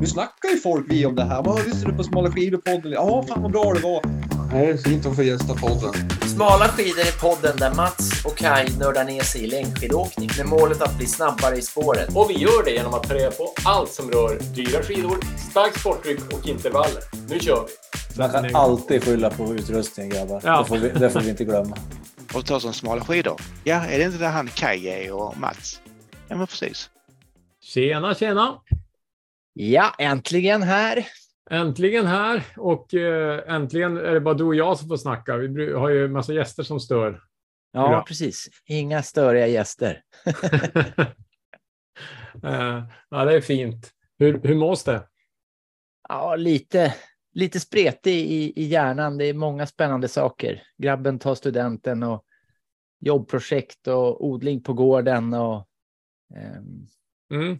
Nu snackar ju folk vi om det här. Vad lyssnar du på Smala skidor-podden? Ja, fan vad bra det var. Nej, det är fint att få gästa podden. Smala skidor är podden där Mats och Kai nördar ner sig i längdskidåkning med målet att bli snabbare i spåret. Och vi gör det genom att ta reda på allt som rör dyra skidor, starkt sporttryck och intervaller. Nu kör vi! Man kan alltid skylla på utrustningen grabbar. Ja. Det, får vi, det får vi inte glömma. och ta som smala skidor. Ja, är det inte där han Kaj är och Mats? Ja, men precis. Tjena, tjena! Ja, äntligen här! Äntligen här och eh, äntligen är det bara du och jag som får snacka. Vi har ju massa gäster som stör. Ja, Bra. precis. Inga störiga gäster. eh, ja, det är fint. Hur, hur mås det? Ja, lite, lite spretig i, i hjärnan. Det är många spännande saker. Grabben tar studenten och jobbprojekt och odling på gården och ehm, Mm.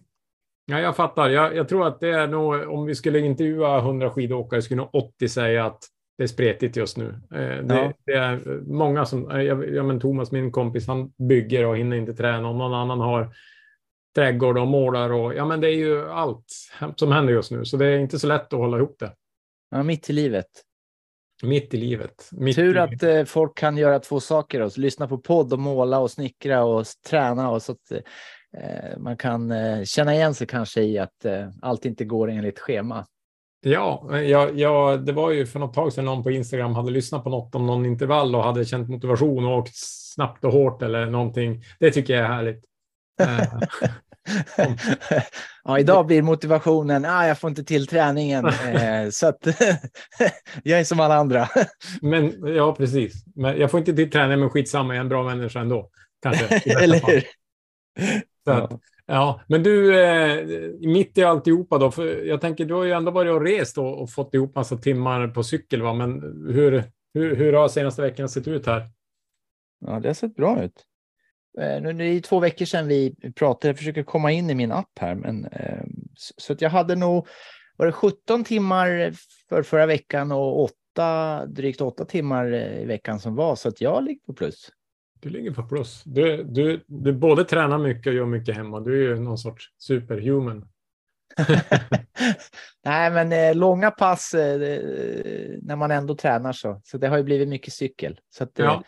Ja, jag fattar. Jag, jag tror att det är nog, om vi skulle intervjua 100 skidåkare skulle nog 80 säga att det är spretigt just nu. Eh, det, Ja. det är många som, eh, jag, ja, men Thomas, min kompis, han bygger och hinner inte träna. Och någon annan har trädgård och målar och ja, men det är ju allt som händer just nu. Så det är inte så lätt att hålla ihop det. ja, mitt i livet. Mitt i livet. Mitt Tur i, att eh, folk kan göra två saker. Då. Lyssna på podd och måla och snickra och träna. Och så att eh, man kan eh, känna igen sig kanske i att eh, allt inte går enligt schema. Ja, ja, ja, det var ju för något tag sedan någon på Instagram hade lyssnat på något om någon intervall och hade känt motivation och åkt snabbt och hårt eller någonting. Det tycker jag är härligt. Eh, ja, idag blir motivationen, ah, jag får inte till träningen. Eh, så att jag är som alla andra. Men ja, precis. Men jag får inte till träning, men skitsamma, jag är en bra människa ändå. Kanske. Eller hur? Så att, ja, men du, eh, mitt i alltihopa då, för jag tänker, du har ju ändå varit och rest och, och fått ihop massa timmar på cykel, va? men hur, hur, hur har senaste veckan sett ut här? Ja, det har sett bra ut. Eh, Nu, nu är det två veckor sedan vi pratade. Jag försöker komma in i min app här. Men, eh, så, att jag hade nog var det 17 timmar för förra veckan och åtta, drygt åtta timmar eh, i veckan som var. Så att jag ligger på plus. Du ligger på plus. Du, du, du både tränar mycket och gör mycket hemma. Du är ju någon sorts superhuman. Nej, men eh, långa pass eh, när man ändå tränar så. Så det har ju blivit mycket cykel. Så att, eh, Ja.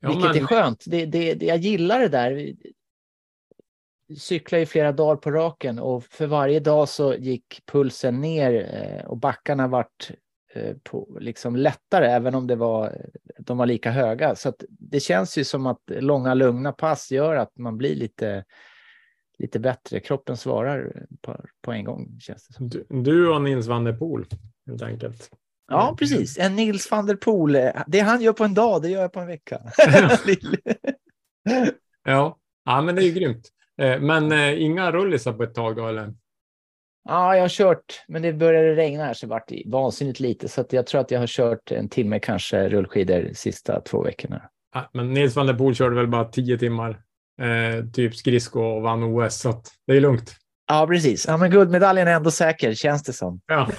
Ja, Vilket men- är skönt. Det, det, det, jag gillar det där. Cyklar i flera dagar på raken och för varje dag så gick pulsen ner eh, och backarna vart på, liksom lättare, även om det var, de var lika höga. Så det känns ju som att långa lugna pass gör att man blir lite, lite bättre. Kroppen svarar på, på en gång, känns det som. Du, du och Nils van der Poel, helt enkelt. Ja, precis. En Nils van der Poel. eh, Det han gör på en dag, det gör jag på en vecka. Ja, ja men det är ju grymt. Eh, Men eh, inga rullisar på ett tag då, eller? Ja, jag har kört, men det började regna här så vart det vansinnigt lite. Så jag tror att jag har kört en timme kanske rullskidor de sista två veckorna. Ja, men Nils van der Poel körde väl bara tio timmar, eh, typ skridsko och vann OS, så det är lugnt. Ja, precis. Ja, men guldmedaljen är ändå säker, känns det som. Ja.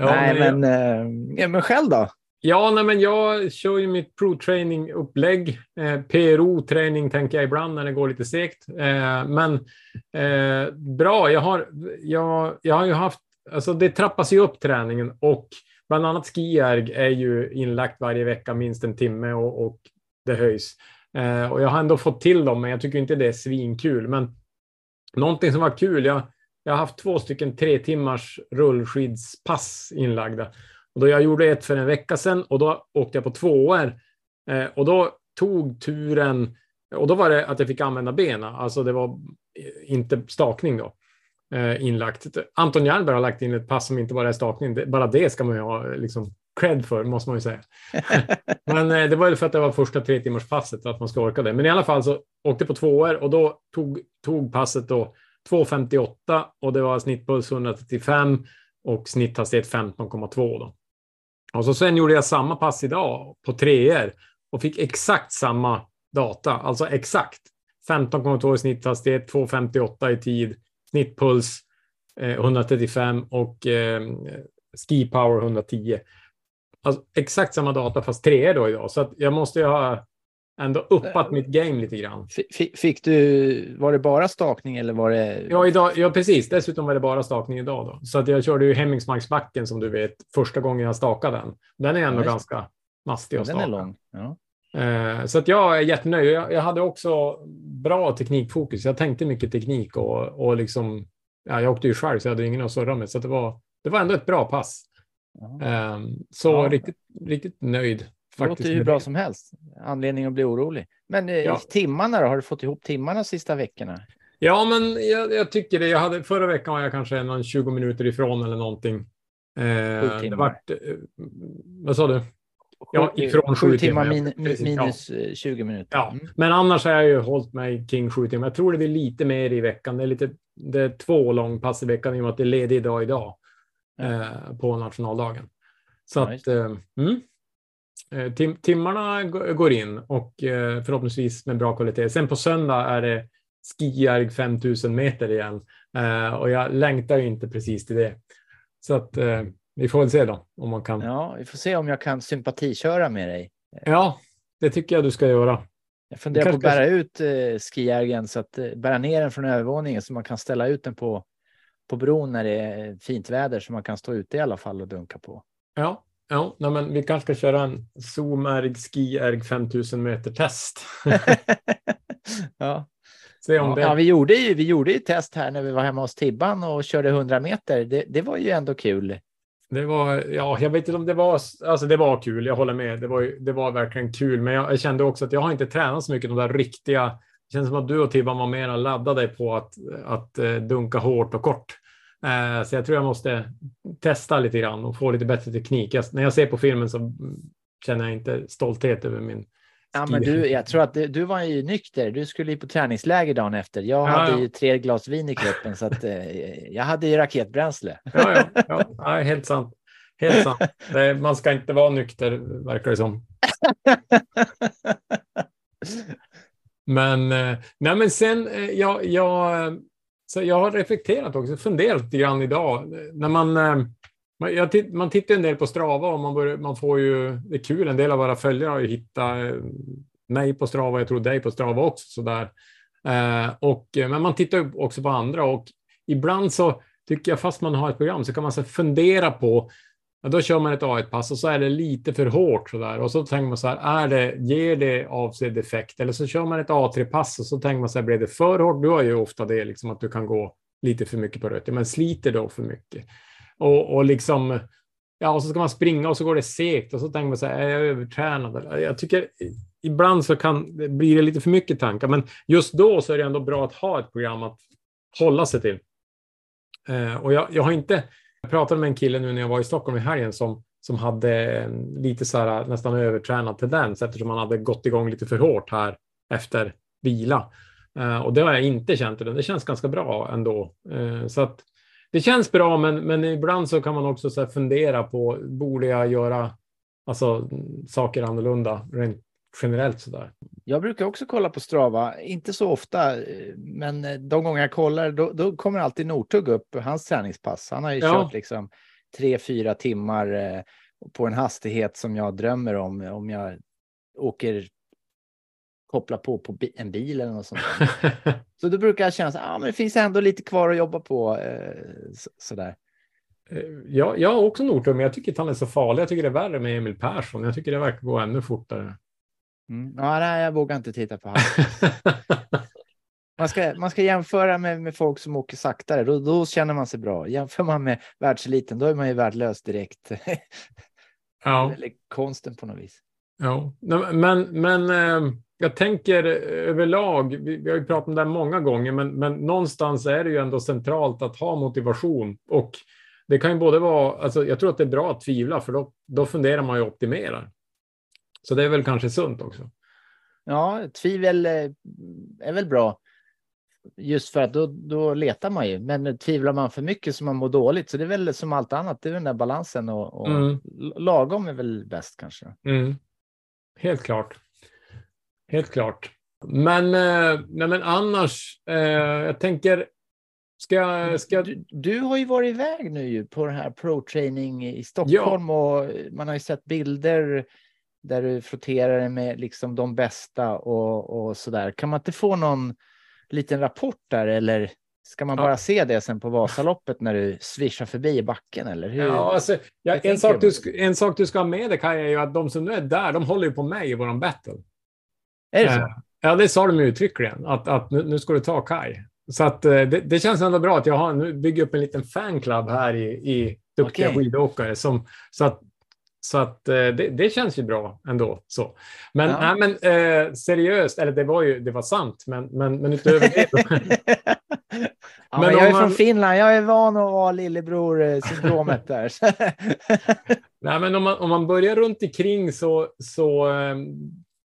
Ja, Nej, men- men, eh, men själv då? Ja, nej, men jag kör ju mitt pro-training-upplägg. Eh, PRO-träning tänker jag ibland när det går lite segt. Eh, men eh, bra, jag har, jag, jag har ju haft, alltså det trappas ju upp träningen och bland annat skierg är ju inlagt varje vecka minst en timme och, och det höjs. Eh, och jag har ändå fått till dem, men jag tycker inte det är svinkul. Men någonting som var kul, jag, jag har haft två stycken tre timmars rullskidspass inlagda. Och då jag gjorde ett för en vecka sedan och då åkte jag på tvåor. Eh, och då tog turen, och då var det att jag fick använda benen, alltså det var eh, inte stakning då. Eh, inlagt. Anton Jernberg har lagt in ett pass som inte bara är stakning, det, bara det ska man ju ha liksom cred för, måste man ju säga. Men eh, det var ju för att det var första tre timmars passet, att man ska orka det. Men i alla fall så åkte jag på tvåor och då tog, tog passet då 2.58 och det var snittpuls 135 och snitthastighet 15,2 då. Och så sen gjorde jag samma pass idag på treor och fick exakt samma data, alltså exakt 15,2 i snitthastighet, 2,58 i tid, snittpuls eh, 135 och eh, ski power 110. Alltså exakt samma data fast treor då idag, så att jag måste ju ha ändå uppat mitt game lite grann. Fick, du, var det bara stakning eller var det? Ja, idag, ja, precis. Dessutom var det bara stakning idag. Då. Så att jag körde ju Hemmingsmarksbacken som du vet första gången jag stakade den. Den är ändå Ja, ganska mastig att Den staka. är lång. Ja. Eh, Så att jag är jättenöjd. Jag, hade också bra teknikfokus. Jag tänkte mycket teknik och, och liksom, ja, jag åkte ju själv så jag hade ingen att surra med. Så att det, var, det var ändå ett bra pass. Ja. Eh, Så riktigt, riktigt nöjd. Det låter ju hur bra det. som helst. Anledning att bli orolig. Men eh, Ja. timmarna då? Har du fått ihop timmarna sista veckorna? Ja, men jag, jag tycker det. Jag hade, förra veckan var jag kanske någon 20 minuter ifrån eller någonting. Eh, det timmar. vart, eh, vad sa du? Ja, ifrån sju sju timmar timmar, min, ja, precis, minus eh, 20 minuter. Ja, Mm. men annars har jag ju hållit mig kring sju timmar. Jag tror det blir lite mer i veckan. Det är, lite, det är två långpass i veckan i och med att det är ledig dag idag eh, på nationaldagen. Så Ja, att mm, tim, timmarna går in och eh, förhoppningsvis med bra kvalitet. Sen på söndag är det skijärg 5000 meter igen eh, och jag längtar ju inte precis till det. Så att eh, vi får väl se då om man kan. Ja. Ja, vi får se om jag kan sympatiköra med dig. det tycker jag du ska göra. Jag funderar på att bära ut eh, skijärgen så att eh, bära ner den från övervåningen så man kan ställa ut den på, på bron när det är fint väder så man kan stå ute i alla fall och dunka på. Ja, ja nej, men vi kanske ska köra en Zoom-erg, ski-erg 5000 meter test. ja. Se om Ja, det... ja, vi gjorde ju vi gjorde ju test här när vi var hemma hos Tibban och körde 100 meter. Det, det var ju ändå kul. Det var, ja, jag vet inte om det var, alltså det var kul, jag håller med. Det var, det var verkligen kul, men jag, jag kände också att jag har inte tränat så mycket de där riktiga, det känns som att du och Tibban var mer laddade på att, att eh, dunka hårt och kort. Eh, så jag tror jag måste testa lite grann och få lite bättre teknik. Jag, när jag ser på filmen så känner jag inte stolthet över min Ja, men du, jag tror att du, du var ju nykter. Du skulle ju på träningsläger dagen efter. Jag Ja, hade ja. ju tre glas vin i kroppen så att eh, jag hade ju raketbränsle. Ja, ja, ja, ja helt sant. Helt sant. Det, man ska inte vara nykter, verkar det som. Men, eh, nej, men sen, jag, jag, så jag har reflekterat också, funderat lite grann idag. När man, eh, man, titt, man tittar en del på Strava och man, börjar, man får ju, det är kul, en del av våra följare har ju hittat eh, mig på Strava, jag tror dig på Strava också. Sådär. Eh, och, men man tittar ju också på andra och ibland så tycker jag, fast man har ett program, så kan man så fundera på Ja, då kör man ett A1-pass och så är det lite för hårt så där. Och så tänker man så här, är det, ger det avsedd effekt? Eller så kör man ett A3-pass och så tänker man så här, blev det för hårt? Du har ju ofta det, liksom att du kan gå lite för mycket på rött. Men sliter då för mycket? Och, och liksom, ja, och så ska man springa och så går det segt och så tänker man så här, är jag övertränad? Jag tycker ibland så kan, blir det lite för mycket tankar, men just då så är det ändå bra att ha ett program att hålla sig till. Eh, och jag, jag har inte, jag pratade med en kille nu när jag var i Stockholm i helgen som, som hade lite så här nästan övertränad tendens eftersom han hade gått igång lite för hårt här efter vila. Eh, och det har jag inte känt, utan det känns ganska bra ändå. Eh, så att det känns bra, men, men ibland så kan man också så här fundera på, borde jag göra alltså, saker annorlunda rent generellt så där? Jag brukar också kolla på Strava, inte så ofta, eh, men eh, de gånger jag kollar då, då kommer alltid Nortug upp, hans träningspass. Han har ju Ja. kört liksom tre, fyra timmar eh, på en hastighet som jag drömmer om, om jag åker koppla på på en bil eller något sånt. Så då brukar jag känna att ah, men det finns ändå lite kvar att jobba på. Eh, så, sådär. Ja, jag har också Nortum, men jag tycker inte han är så farlig. Jag tycker det är värre med Emil Persson. Jag tycker det verkar gå ännu fortare. Mm. Ja, nej, jag vågar inte titta på honom. Man ska, man ska jämföra med, med folk som åker saktare. Då, då känner man sig bra. Jämför man med världseliten, då är man ju värdelös direkt. ja, Eller konsten på något vis. ja. Men, men eh, jag tänker överlag, vi, vi har ju pratat om det här många gånger, men, men någonstans är det ju ändå centralt att ha motivation. Och det kan ju både vara, alltså jag tror att det är bra att tvivla, för då, då funderar man ju och optimerar. Så det är väl kanske sunt också. Ja, tvivel eh, är väl bra. Just för att då, då letar man ju. Men tvivlar man för mycket så man mår dåligt. Så det är väl som allt annat. Det är den där balansen och, och Mm. lagom är väl bäst kanske. Mm. Helt klart. Helt klart. Men, eh, nej, men annars, eh, jag tänker, ska, ska Du, du har ju varit iväg nu ju på den här pro-training i Stockholm och man har ju sett bilder. Där du frotterar dig med liksom de bästa och, och så där. Kan man inte få någon liten rapport där eller ska man Ja. bara se det sen på Vasaloppet när du svischar förbi i backen eller hur? Ja, alltså, ja, en, sak du? en sak du ska ha med dig Kaj, är ju att de som nu är där, de håller ju på mig i våran battle. Är det så? Eh, Ja, det sa de uttryckligen, att, att nu, nu ska du ta Kaj. Så att, eh, det, det känns ändå bra att jag har, nu bygger upp en liten fanclub här i, i duktiga Okej. skidåkare. Som, så att, så att eh, det, det känns ju bra ändå. Så. Men, Ja. nej, men eh, seriöst, eller det var ju det var sant, men, men, men utöver det. ja, Men jag är man- från Finland, jag är van att vara lillebror-syndromet där. Nej, men om man, om man börjar runt omkring så, så eh,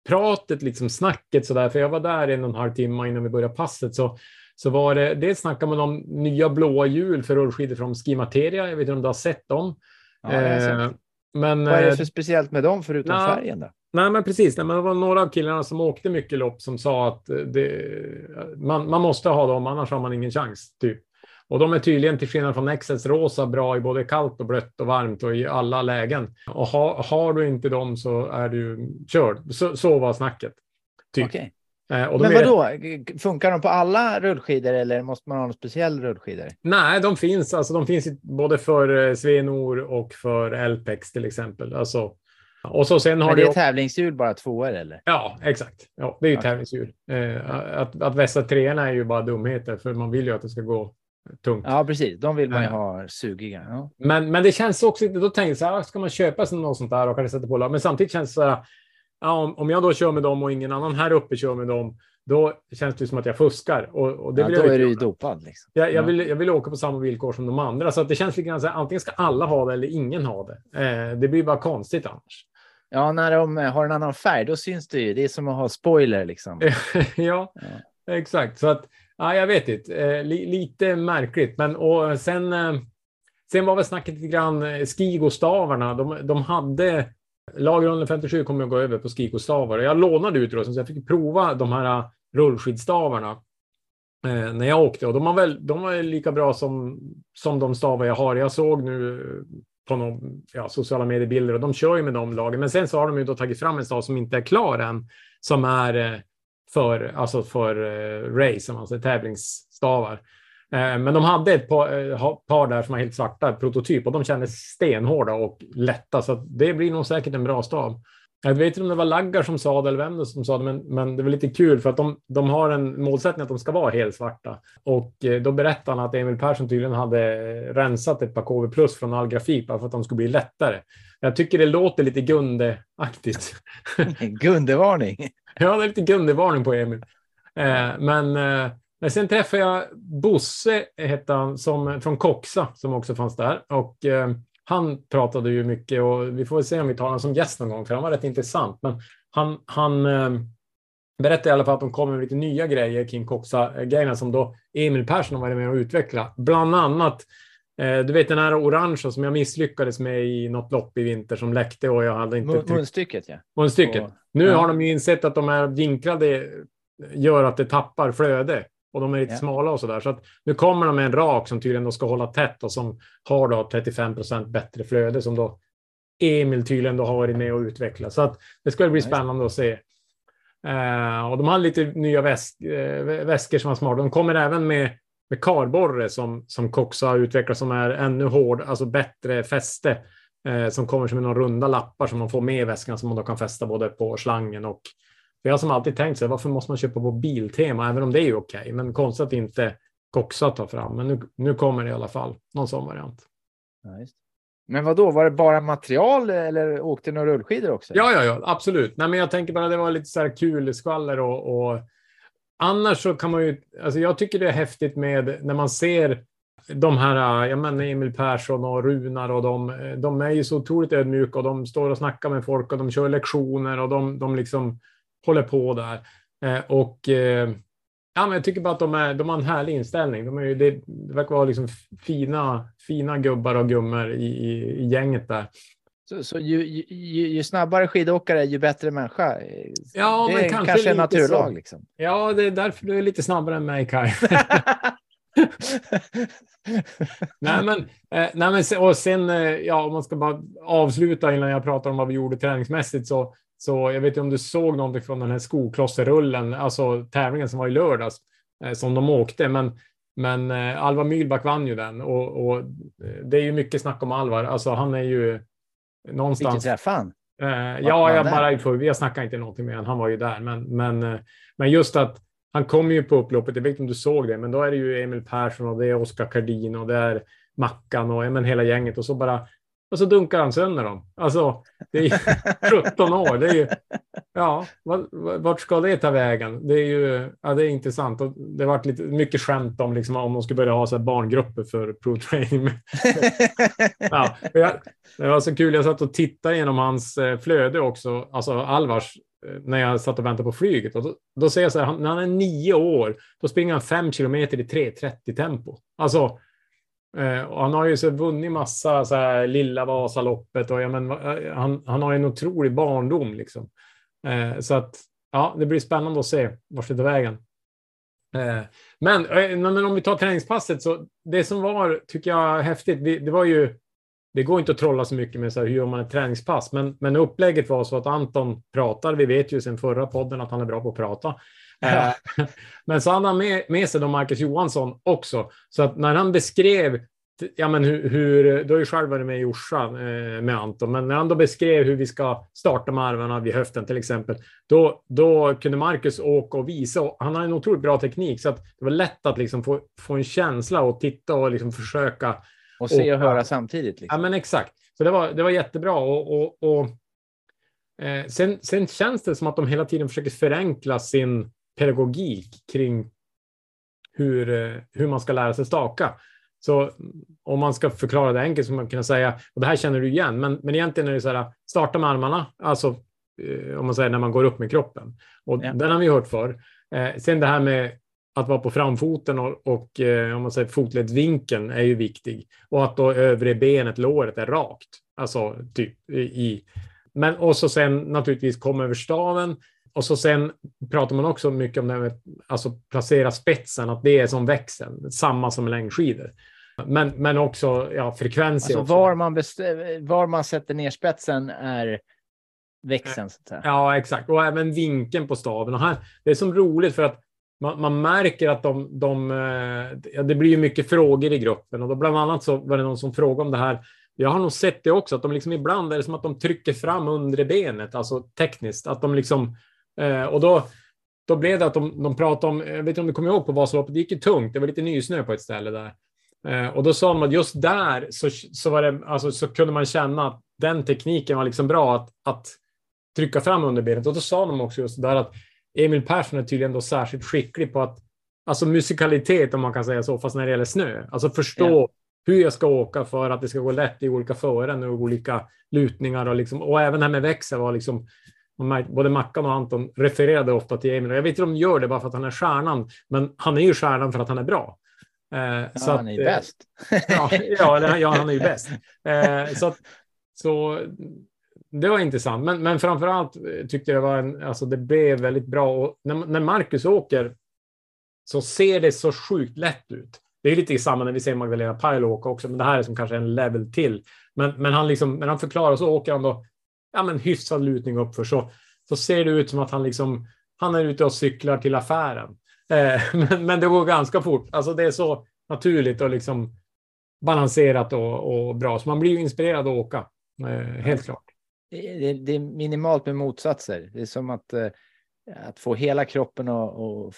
pratet, liksom snacket sådär, för jag var där en och en halv timme innan vi började passet, så, så var det, dels snackade man om nya blåa hjul för rullskidor från Ski Materia. Jag vet inte om du har sett dem. Ja. Eh, men, Vad är eh, det för speciellt med dem förutom Nå, färgen då? Nej, men precis. Nej, men det var några av killarna som åkte mycket lopp som sa att eh, det, man, man måste ha dem, annars har man ingen chans. Typ. Och de är tydligen, till skillnad från XS Rosa, bra i både kallt och blött och varmt och i alla lägen. Och ha, har du inte dem så är du körd. Så, så var snacket. Typ. Okej. Eh, Men är- vadå, funkar de på alla rullskidor eller måste man ha en speciell rullskidor? Nej, de finns, alltså, de finns både för eh, Svenor och för LPEX till exempel. Alltså, och så sen har Men det är också- tävlingshjul bara tvåor eller? Ja, exakt. Ja, det är ju Okej. tävlingsdjur. Eh, att, att vässa treorna är ju bara dumheter, för man vill ju att det ska gå tungt. Ja, precis. De vill man ju ha sugiga. Ja. Men, men det känns också då tänkte jag så här, ska man köpa sig något sånt där och kanske sätta på? Men samtidigt känns det så här, ja, om, om jag då kör med dem och ingen annan här uppe kör med dem, då känns det som att jag fuskar. Och, och det Ja, vill då jag är du ju dopad. Liksom. Jag, jag, Ja. vill, jag vill åka på samma villkor som de andra, så att det känns lite grann så här, antingen ska alla ha det eller ingen ha det. Eh, det blir bara konstigt annars. Ja, när de har en annan färg, då syns det ju. Det är som att ha spoiler liksom. ja, Ja. exakt. Så att, ja, jag vet inte. Eh, li, lite märkligt. Men och sen, eh, sen var väl snacket lite grann eh, Skigo-stavarna. De, de hade, lager 57 kommer att gå över på skikostavar. Jag lånade utrustning så jag fick prova de här äh, rullskidstavarna eh, när jag åkte. Och de var väl de var lika bra som, som de stavar jag har. Jag såg nu på någon, ja, sociala mediebilder och de kör ju med de lagen. Men sen så har de ju då tagit fram en stav som inte är klar än, som är eh, för, alltså för eh, race, alltså tävlingsstavar. Eh, men de hade ett par, eh, par där som var helt svarta, prototyp, och de kändes stenhårda och lätta, så det blir nog säkert en bra stav. Jag vet inte om det var Laggar som sa det eller vem det som sa det, men, men det var lite kul för att de, de har en målsättning att de ska vara helt svarta. Och eh, då berättade han att Emil Persson tydligen hade rensat ett par KV plus från all grafik bara för att de skulle bli lättare. Jag tycker det låter lite Gunde-aktigt. Gundevarning. Ja, det är lite Gunde-varning på Emil. Eh, men, eh, men sen träffade jag Bosse, hette han, som, från Koxa, som också fanns där. Och eh, han pratade ju mycket och vi får väl se om vi tar honom som gäst någon gång, för han var rätt intressant. Men han, han eh, berättade i alla fall att de kommer med lite nya grejer kring Koxa-grejerna som då Emil Persson har varit med och utveckla. Bland annat eh, du vet den här orangea som jag misslyckades med i något lopp i vinter som läckte och jag hade inte munstycket ja. på en stycket. Och- Nu ja. har de ju insett att de här vinklade gör att det tappar flöde och de är lite Ja. smala och så där. Så att nu kommer de med en rak som tydligen då ska hålla tätt och som har då 35 procent bättre flöde som då Emil tydligen då har varit med och utvecklat. Så att det ska bli spännande att se. Eh, och de har lite nya väsk, eh, väskor som var smarta. De kommer även med, med karborre som, som Cox har utvecklat som är ännu hård, alltså bättre fäste. Eh, som kommer som några runda lappar som man får med i väskan som man då kan fästa både på slangen och för jag har som alltid tänkt sig, varför måste man köpa på Biltema, även om det är okej, men konstigt att inte Coxa tar fram. Men nu, nu kommer det i alla fall någon sån variant. Det. Men vad då? var det bara material eller åkte några rullskidor också? Ja, ja, ja, absolut. Nej, men jag tänker bara det var lite så här kul skvaller och, och annars så kan man ju, alltså jag tycker det är häftigt med när man ser de här, jag menar Emil Persson och Runar och de, de är ju så otroligt ödmjuka och de står och snackar med folk och de kör lektioner och de, de liksom håller på där. Eh, och eh, ja, men jag tycker bara att de, är, de har en härlig inställning. De är ju, det, det verkar vara liksom fina, fina gubbar och gummor i, i, i gänget där. Så, så ju, ju, ju, snabbare skidåkare, ju bättre människa. Ja, det men är kanske kanske en naturlag. Liksom. Ja, det är därför du är lite snabbare än mig, Kaj. nej, men, eh, nej, men och sen, eh, ja, om man ska bara avsluta innan jag pratar om vad vi gjorde träningsmässigt, så Så jag vet inte om du såg någonting från den här skoklosserrullen, alltså tävlingen som var i lördags, eh, som de åkte. Men, men eh, Alvar Myhlback vann ju den och, och det är ju mycket snack om Alvar. Alltså han är ju någonstans. Vilken träff han? Eh, ja, jag där? bara jag snackar inte någonting med honom. Han var ju där, men, men, eh, men just att han kom ju på upploppet. Jag vet inte om du såg det, men då är det ju Emil Persson och det är Oskar Kardin och det är Mackan och men hela gänget och så bara och så dunkar han sönder dem. Alltså, det är ju 17 år. Det är ju, ja, vart ska det ta vägen? Det är ju ja, det är intressant. Och det har varit lite mycket skämt om liksom, om de skulle börja ha så barngrupper för provtraining. Ja, jag, det var så kul, jag satt och tittade genom hans eh, flöde också, alltså Alvars, eh, när jag satt och väntade på flyget. Och då, då ser jag så här, när han är nio år, då springer han fem kilometer i 3.30 tempo. Alltså, Eh, och han har ju så vunnit massa så här, lilla Vasaloppet och ja, men, eh, han, han har ju en otrolig barndom liksom. Eh, så att, ja, det blir spännande att se vart det tar vägen. Eh, men, eh, men om vi tar träningspasset så det som var, tycker jag, häftigt, vi, det var ju det går inte att trolla så mycket med så här, hur gör man ett träningspass, men, men upplägget var så att Anton pratar. Vi vet ju sedan förra podden att han är bra på att prata. Ja. Eh, men så hade han med, med sig då Marcus Johansson också. Så att när han beskrev, ja men hur, hur du har ju själv varit med i Orsa eh, med Anton, men när han då beskrev hur vi ska starta med armarna vid höften till exempel, då, då kunde Marcus åka och visa. Och han har en otroligt bra teknik, så att det var lätt att liksom få, få en känsla och titta och liksom försöka Och se och Och- höra samtidigt. Ja, Liksom. men exakt. Så det var, det var jättebra. Och, och, och, eh, sen, sen känns det som att de hela tiden försöker förenkla sin pedagogik kring hur, eh, hur man ska lära sig staka. Så om man ska förklara det enkelt så man kunna säga, och det här känner du igen, men, men egentligen är det så här, starta med armarna, alltså eh, om man säger när man går upp med kroppen. Och Ja. den har vi hört för. Eh, sen det här med att vara på framfoten och, och eh, om man säger fotledsvinkeln är ju viktig. Och att då övre benet, låret, är rakt. Alltså typ i... men och så sen naturligtvis komma över staven. Och så sen pratar man också mycket om det här med alltså placera spetsen, att det är som växeln, samma som längdskidor. Men, men också ja, frekvenser. Alltså var man, var man sätter ner spetsen är växeln. Så att säga. Ja, exakt. Och även vinkeln på staven. Och här, det är som roligt för att man, man märker att de, de, eh, ja, det blir ju mycket frågor i gruppen och då bland annat så var det någon som frågade om det här. Jag har nog sett det också, att de liksom ibland är det som att de trycker fram under benet, alltså tekniskt, att de liksom, eh, och då, då blev det att de, de pratade om, jag vet inte om du kommer ihåg på Vasaloppet, det gick ju tungt, det var lite nysnö på ett ställe där. Eh, och då sa de att just där så, så, var det, alltså, så kunde man känna att den tekniken var liksom bra att, att trycka fram underbenet. Och då sa de också just där att Emil Persson är tydligen då särskilt skicklig på att, alltså musikalitet om man kan säga så, fast när det gäller snö. Alltså förstå hur jag ska åka för att det ska gå lätt i olika fören och olika lutningar och liksom, och även det här med växel var liksom, man märkte- både Mackan och Anton refererade ofta till Emil. Jag vet inte om de gör det bara för att han är stjärnan, men han är ju stjärnan för att han är bra. Eh, Ja, så han är ju eh, bäst. ja, ja, ja, han är ju bäst. Eh, så, att, så det var intressant. Men, men framför allt eh, tyckte jag det var en, alltså det blev väldigt bra. Och när, när Marcus åker så ser det så sjukt lätt ut. Det är lite samma när vi ser Magdalena Pailo åka också, men det här är som kanske en level till. Men, men han liksom, när han förklarar så åker han då ja, men hyfsad lutning uppför så, så ser det ut som att han liksom, han är ute och cyklar till affären. Eh, men, men det går ganska fort. Alltså det är så naturligt och liksom balanserat och, och bra. Så man blir ju inspirerad att åka. Eh, helt klart. Det, det är minimalt med motsatser. Det är som att, eh, att få hela kroppen och, och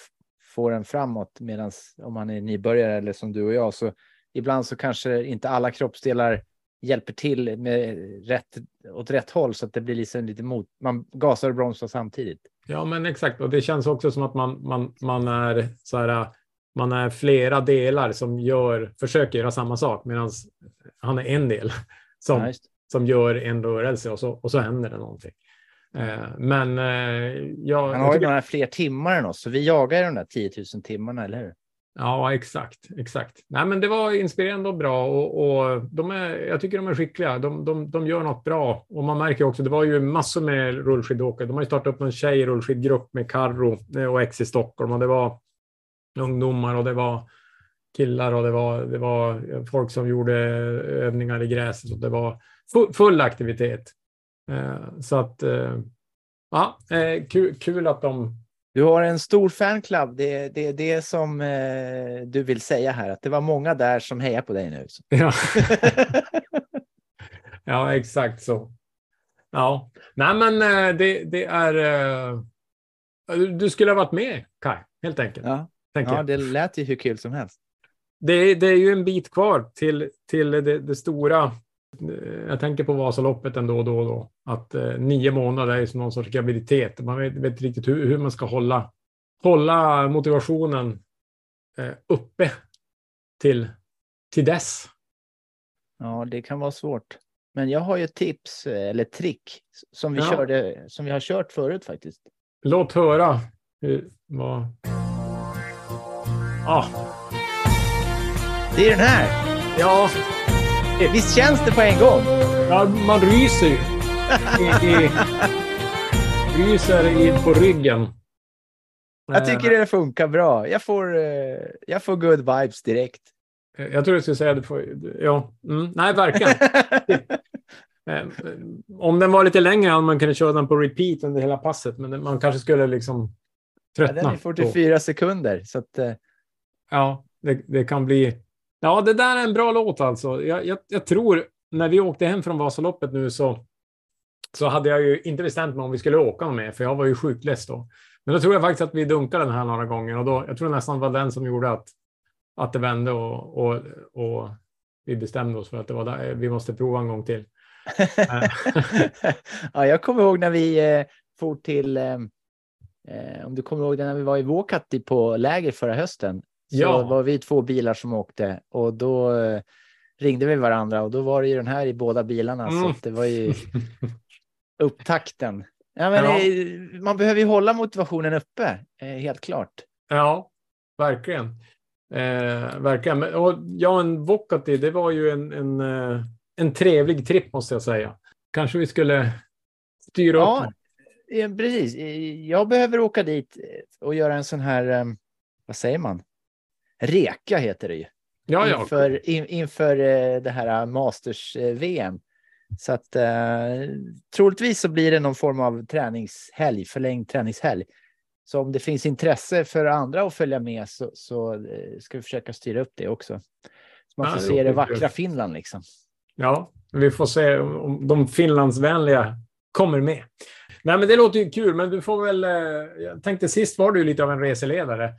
få den framåt medan om man är nybörjare eller som du och jag så ibland så kanske inte alla kroppsdelar hjälper till med rätt, åt rätt håll så att det blir liksom lite mot, man gasar och bromsar samtidigt. Ja, men exakt. Och det känns också som att man, man, man är så här, man är flera delar som gör, försöker göra samma sak medan han är en del som, Ja, som gör en rörelse och så, och så händer det någonting. Eh, men eh, jag, Han har ju några fler timmar än oss, så vi jagar de där 10 000 timmarna, eller hur? Ja, exakt. exakt. Nej, men det var inspirerande och bra och, och de är, jag tycker de är skickliga. De, de, de gör något bra och man märker också, det var ju massor med rullskidåkare. De har ju startat upp en tjejrullskidgrupp med Carro eh, och X i Stockholm och det var ungdomar och det var killar och det var, det var folk som gjorde eh, övningar i gräset och det var full, aktivitet. Eh, så att Ja, kul, kul att de... Du har en stor fanclub. Det är det, det som eh, du vill säga här, att det var många där som hejar på dig nu. Ja, ja exakt så. Ja, nej men eh, det, det är... eh, du- skulle ha varit med, Kai, helt enkelt. ja. ja, det lät ju hur kul som helst. Det, är- det är ju en bit kvar till, till det, det stora. Eh, Jag tänker på Vasaloppet ändå då och då. Att eh, nio månader är som någon sorts graviditet. Man vet, vet inte riktigt hur, hur man ska hålla, hålla motivationen eh, uppe till, till dess. Ja, det kan vara svårt. Men jag har ju ett tips eh, eller trick som vi, Ja. körde, som vi har kört förut faktiskt. Låt höra. Hur, vad... Ah, Det är den här. ja, Visst känns det på en gång? ja, man ryser ju. I, i, ryser i, på ryggen. Jag tycker det funkar bra. Jag får, eh, jag får good vibes direkt. Eh, Jag tror du skulle säga det. Får, ja, mm, nej, verkligen. Eh, Om den var lite längre hade man kunnat köra den på repeat under hela passet, men man kanske skulle liksom Ja, tröttna. den är då. 44 sekunder. Så att, eh, Ja, det, det kan bli... Ja, det där är en bra låt alltså. Jag, jag, jag tror, när vi åkte hem från Vasaloppet nu så, så hade jag ju inte bestämt mig om vi skulle åka med, för jag var ju sjukt less då. Men då tror jag faktiskt att vi dunkade den här några gånger och då, jag tror nästan det var den som gjorde att, att det vände och, och, och vi bestämde oss för att det var där, vi måste prova en gång till. ja, jag kommer ihåg när vi eh, for till, eh, eh om du kommer ihåg det när vi var i Vuokatti på läger förra hösten. Så Ja. var vi två bilar som åkte och då eh, ringde vi varandra och då var det ju den här i båda bilarna. Så Mm. att det var ju upptakten. Ja, men, Ja. eh, Man behöver ju hålla motivationen uppe, eh, helt klart. Ja, verkligen. Eh, verkligen. Och, ja, en Vokati, det var ju en, en, en trevlig tripp måste jag säga. Kanske vi skulle styra Ja, upp. Ja, precis. Jag behöver åka dit och göra en sån här, vad säger man? Reka heter det ju. Ja, ja. inför, in, inför eh, det här Masters-VM. Så att eh, troligtvis så blir det någon form av träningshelg, förlängd träningshelg. Så om det finns intresse för andra att följa med så, så eh, ska vi försöka styra upp det också. Så man Ja, får det se det vackra. Finland liksom. Ja, vi får se om de finlandsvänliga kommer med. Nej, men det låter ju kul, men du får väl... eh, Jag tänkte sist var du lite av en reseledare.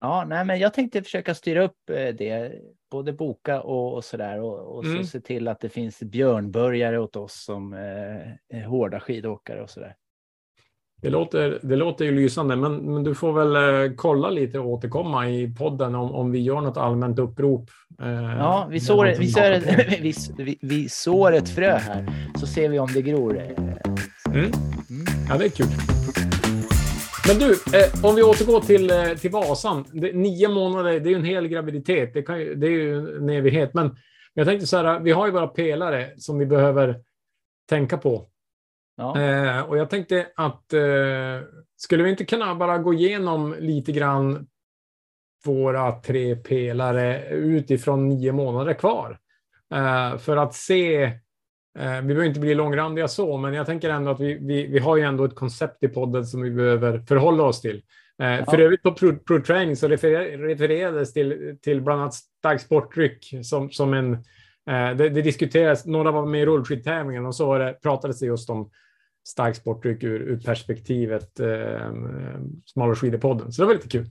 Ja, nej, men jag tänkte försöka styra upp eh, det, både boka och, och så där och, och Mm. så se till att det finns björnbörjare åt oss som eh, är hårda skidåkare och så där. Det låter, det låter ju lysande, men, men du får väl eh, kolla lite och återkomma i podden om, om vi gör något allmänt upprop. eh, Ja, vi sår, vi, sår, vi, vi sår ett frö här, så ser vi om det gror. eh. Mm. Mm. Ja, det är kul. Men du, eh, om vi återgår till, eh, till Vasan. Det, nio månader, det är ju en hel graviditet. Det, ju, det är ju en evighet. Men jag tänkte så här, vi har ju våra pelare som vi behöver tänka på. Ja. Eh, och jag tänkte att eh, skulle vi inte kunna bara gå igenom lite grann våra tre pelare utifrån nio månader kvar? Eh, för att se, eh, vi behöver inte bli långrandiga så, men jag tänker ändå att vi, vi, vi har ju ändå ett koncept i podden som vi behöver förhålla oss till. Eh, För övrigt på Pro, Pro Training så refer, refererades till, till bland annat stark sportdryck som, som en eh, det, det diskuteras, några var med i rullskidtävlingen och så var det, pratades det just om stark sportdryck ur, ur perspektivet eh, Smalare skidor-podden. Så det var lite kul.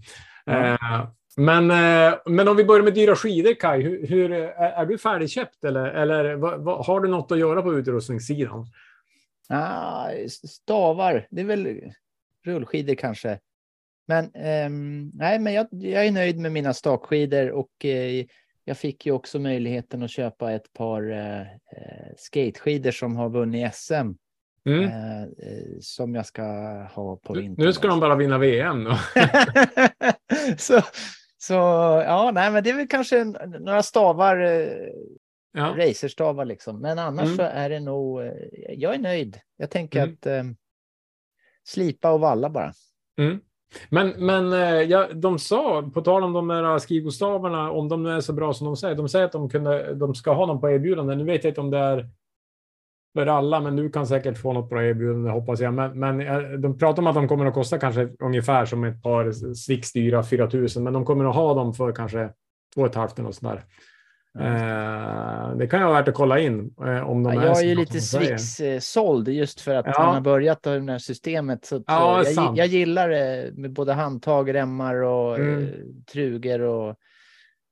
Ja. Eh, men, eh, men om vi börjar med dyra skidor, Kai. Hur, hur, är, du färdigköpt eller, eller vad, vad, har du något att göra på utrustningssidan? Ah, stavar, det är väl rullskidor kanske. Men ehm, nej, men jag, jag är nöjd med mina stakskidor och eh, jag fick ju också möjligheten att köpa ett par eh, eh, skateskidor som har vunnit SM Mm. eh, eh, som jag ska ha på vintern. Nu ska de bara vinna VM. Då. så, så ja, nej, men det är väl kanske några stavar, eh, Ja. racerstavar liksom. Men annars Mm. så är det nog, eh, jag är nöjd. Jag tänker Mm. att eh, slipa och valla bara. Mm. Men, men eh, ja, de sa, på tal om de där skrivostavarna, om de nu är så bra som de säger, de säger att de, kunde, de ska ha dem på erbjudande. Nu vet jag inte om det är för alla, men du kan säkert få något bra erbjudande hoppas jag. Men, men eh, de pratar om att de kommer att kosta kanske ungefär som ett par Swix dyra 4000, men de kommer att ha dem för kanske två och ett halvt eller sådär. Eh, det kan ju vara värt att kolla in eh, om de Ja, är jag är ju lite. Swix-såld just för att Ja. han har börjat med det här systemet. Så Ja, jag, jag gillar det med både handtag, remmar och Mm. truger och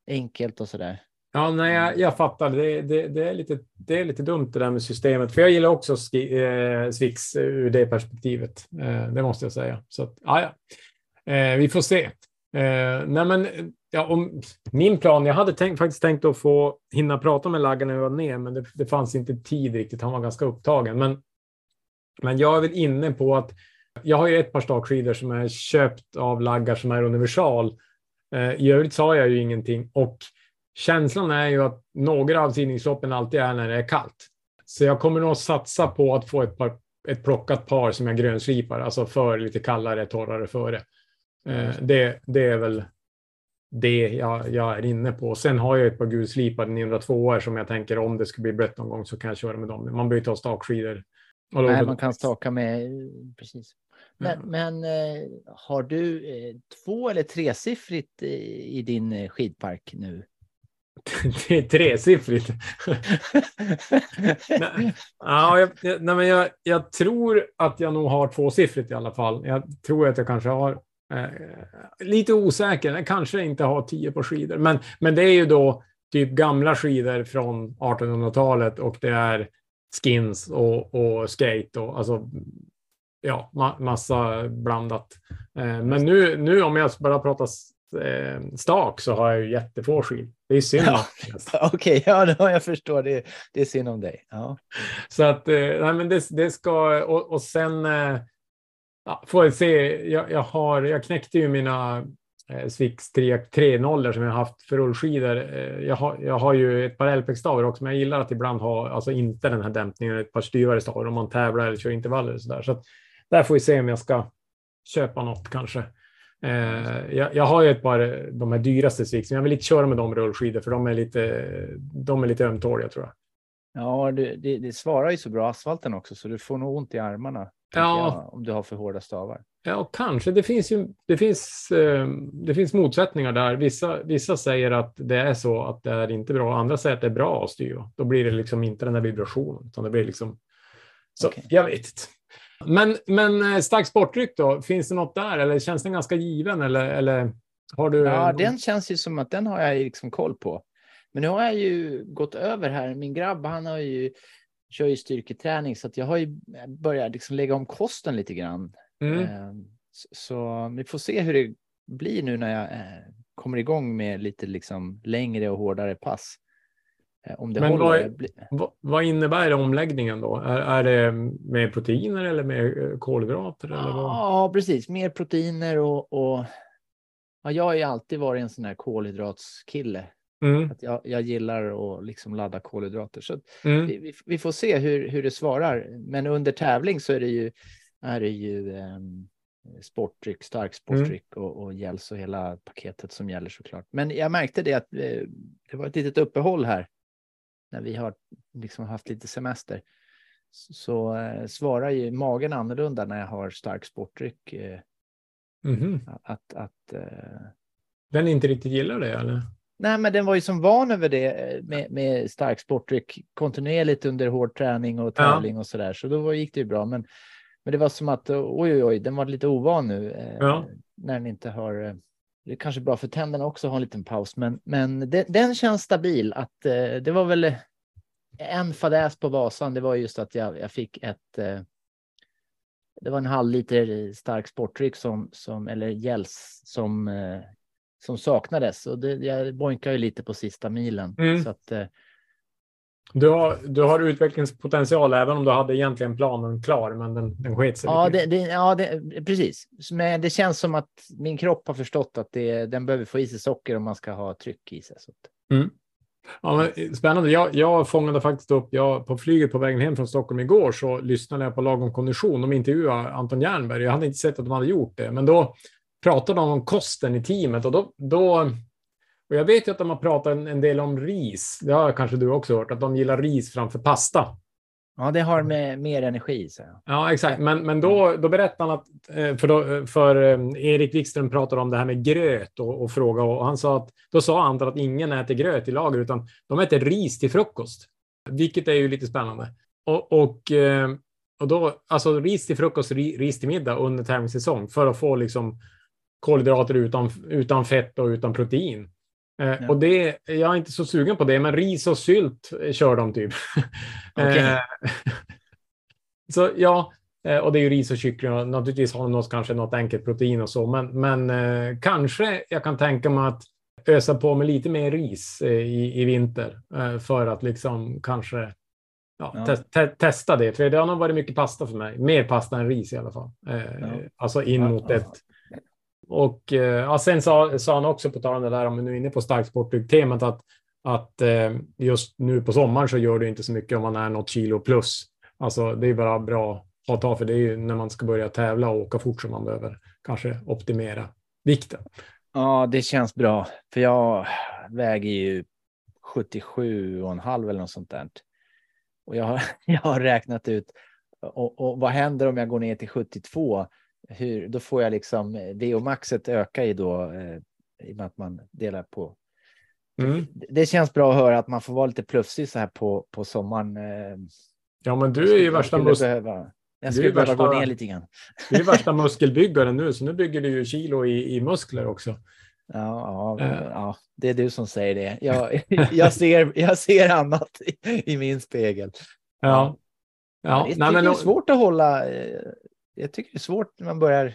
enkelt och sådär. Ja, nej, jag, jag fattar. Det, det, det, är lite, det är lite dumt det där med systemet. För jag gillar också ski, eh, Swix eh, ur det perspektivet. Eh, det måste jag säga. Så att, ja, ja. Eh, vi får se. Eh, nej, men, ja, om, min plan, jag hade tänkt, faktiskt tänkt att få hinna prata med Lagga när jag var ner, men det, det fanns inte tid riktigt. Han var ganska upptagen. Men, men jag är väl inne på att jag har ju ett par stakskidor som är köpt av Laggar som är universal. Eh, I övrigt sa jag ju ingenting och känslan är ju att några av tidningsloppen alltid är när det är kallt. Så jag kommer nog satsa på att få ett, par, ett plockat par som jag grönslipar, alltså för lite kallare, torrare före. Eh, det, det är väl det jag, jag är inne på. Sen har jag ett par gulslipade 902 år som jag tänker om det skulle bli blött någon gång så kan jag köra med dem. Man behöver ju ta stakskidor. Nej, man kan staka med, eh, precis. Men, Ja. men eh, har du eh, två eller tresiffrigt i, i din eh, skidpark nu? Det är tresiffrigt. Nej, ja, jag, nej, men jag, jag tror att jag nog har tvåsiffrigt i alla fall. Jag tror att jag kanske har eh, lite osäker. Jag kanske inte har tio på skidor, men, men det är ju då typ gamla skidor från 1800-talet och det är skins och, och skate och alltså ja, ma massa blandat. Eh, men nu, nu om jag bara pratar stak så har jag ju jättefå skidor. Det är synd. Ja. Okej, ja, då, jag förstår. Det, det är synd om dig. Ja. Så att, eh, nej men det, det ska, och, och sen eh, ja, får jag se, jag, jag, har, jag knäckte ju mina eh, Swix 3.0 som jag har haft för rullskidor. Eh, jag, har, jag har ju ett par LPX-stavar också, men jag gillar att ibland ha, alltså inte den här dämpningen, ett par styvare stavar om man tävlar eller kör intervaller och sådär. Så att, där får vi se om jag ska köpa något kanske. Eh, jag, jag har ju ett par, de här dyraste Swix, men jag vill inte köra med de rullskidor för de är lite, de är lite ömtåliga tror jag. Ja, du, det, det svarar ju så bra asfalten också, så du får nog ont i armarna. Ja. jag, om du har för hårda stavar. Ja, kanske. Det finns, ju, det finns, eh, det finns motsättningar där. Vissa, vissa säger att det är så att det är inte bra. Andra säger att det är bra att styra. Då blir det liksom inte den där vibrationen, utan det blir liksom... Så Okej. jag vet inte. Men, men eh, stark sportdryck då? Finns det något där? Eller känns den ganska given? Eller, eller har du... Ja, någon- den känns ju som att den har jag liksom koll på. Men nu har jag ju gått över här. Min grabb, han har ju kör ju styrketräning så att jag har ju börjat liksom lägga om kosten lite grann. Mm. Eh, Så, så vi får se hur det blir nu när jag eh, kommer igång med lite liksom längre och hårdare pass. Eh, Om det Men håller. vad Vad, innebär omläggningen då? Är, är det med proteiner eller med eh, kolhydrater? Eller vad? Ja, precis. Mer proteiner och, och ja, jag har ju alltid varit en sån här kolhydratskille. Mm, Att jag, jag gillar att liksom ladda kolhydrater. Så mm. vi, vi, får se hur, hur det svarar. Men under tävling så är det ju, är det ju um, sportdryck, stark sportdryck och, och gels och hela paketet som gäller såklart. Men jag märkte det att eh, det var ett litet uppehåll här när vi har liksom haft lite semester. Så, eh, svarar ju magen annorlunda när jag har stark sportdryck. Mhm. att, att, eh, Den inte riktigt gillar det eller? Nej, men den var ju som van över det med, med stark sportdryck kontinuerligt under hård träning och Ja. tävling och så där. Så då gick det ju bra. Men, men det var som att oj, oj, oj, den var lite ovan nu Ja. när den inte har. Det är kanske bra för tänderna också att ha en liten paus, men, men den, den känns stabil. Att eh, det var väl en fadäs på Vasan. Det var just att jag, jag fick ett. Eh, det var en halv liter stark sportdryck som, som eller gels som eh, som saknades och det, jag boinkar ju lite på sista milen. Mm. Så att, eh, Du har, du har utvecklingspotential även om du hade egentligen planen klar, men den, den sket sig. ja, det, det, ja det, precis. Men det känns som att min kropp har förstått att det, den behöver få i sig socker om man ska ha tryck i sig. Så att, Ja, men, spännande. Jag, jag fångade faktiskt upp, jag, på flyget på vägen hem från Stockholm igår så lyssnade jag på Lagom kondition. De intervjuade Anton Jernberg. Jag hade inte sett att de hade gjort det, men då pratade de om kosten i teamet och då, då och jag vet ju att de har pratat en, en del om ris. Det har kanske du också hört, att de gillar ris framför pasta. Ja, det har med mer energi. Så. Ja, exakt. Men, men då, då berättade han att, eh, för, då, för eh, Erik Wikström pratade om det här med gröt och, och fråga och han sa att då sa han att ingen äter gröt i lager utan de äter ris till frukost, vilket är ju lite spännande. Och, och, eh, och då, alltså ris till frukost, ris till middag under tävlingssäsong för att få liksom kolhydrater utan, utan fett och utan protein. Ja. Och det, jag är inte så sugen på det, men ris och sylt kör de typ. Okay. så ja, och det är ju ris och kyckling och naturligtvis har de något, kanske något enkelt protein och så, men, men eh, kanske jag kan tänka mig att ösa på med lite mer ris eh, i, i vinter eh, för att liksom kanske ja, ja. Te te testa det. För det har nog varit mycket pasta för mig, mer pasta än ris i alla fall. Ja. Alltså in mot ett och eh, ja, sen sa, sa han också, på tal om det där, om vi nu är inne på starksporttemat, att, att eh, just nu på sommaren så gör det inte så mycket om man är något kilo plus. Alltså det är bara bra att ta, för det är ju när man ska börja tävla och åka fort som man behöver kanske optimera vikten. Ja, det känns bra, för jag väger ju 77,5 eller något sånt där. Och jag har, jag har räknat ut och, och vad händer om jag går ner till 72? Hur, då får jag liksom eh, VO-maxet öka i då eh, i och med att man delar på. Mm. Det känns bra att höra att man får vara lite plufsig så här på, på sommaren. Eh. Ja, men du är ju värsta mus behöva, Jag skulle behöva gå ner lite grann. Du är värsta muskelbyggaren nu, så nu bygger du ju kilo i, i muskler också. Ja, ja, uh. ja, det är du som säger det. Jag, jag, ser, jag ser annat i, i min spegel. Ja. ja. det, Nej, men, det är svårt att hålla jag tycker det är svårt när man börjar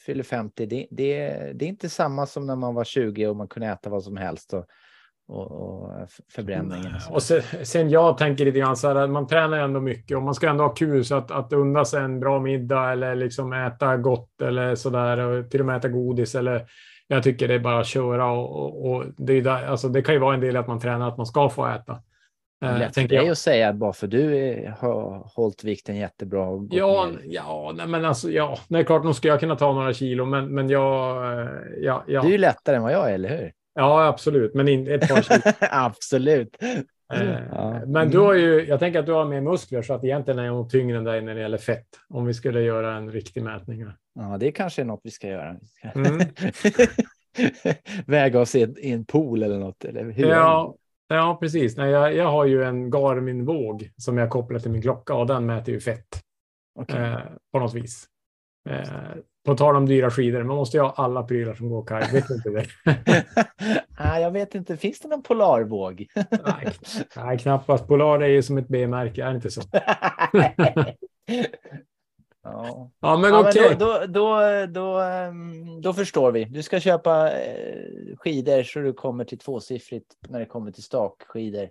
fylla 50. Det, det, det är inte samma som när man var 20 och man kunde äta vad som helst. Och, och, och förbränningen. Och, och sen, sen, jag tänker lite grann så här att man tränar ändå mycket och man ska ändå ha kul så att, att unna sig en bra middag eller liksom äta gott eller så där och till och med äta godis eller jag tycker det är bara att köra och, och, och det, är där, alltså det kan ju vara en del att man tränar att man ska få äta. Lätt för dig att säga bara för du har hållit vikten jättebra. Och ja, ja, nej, men alltså, ja, det är klart, nog ska jag kunna ta några kilo, men, men jag, eh, ja, ja. Du är ju lättare än vad jag är, eller hur? Ja, absolut, men in, ett par kilo. absolut. Eh, ja. Men du har ju, jag tänker att du har mer muskler så att egentligen är jag nog tyngre än dig när det gäller fett. Om vi skulle göra en riktig mätning. Ja, det kanske är något vi ska göra. Mm. Väga oss i en pool eller något. Eller hur? Ja, Ja, precis. Nej, jag, jag har ju en Garmin-våg som jag kopplar till min klocka och den mäter ju fett okay. eh, på något vis. Eh, på tal om dyra skidor, man måste ju ha alla prylar som går kaj. Vet inte det? nej, jag vet inte. Finns det någon polarvåg? nej, nej, knappast. Polar är ju som ett B-märke, är det inte så? Ja, ja men ja, okej. Okay. Då, då, då, ehm, då, förstår vi. Du ska köpa eh, skidor så du kommer till tvåsiffrigt när det kommer till stakskidor.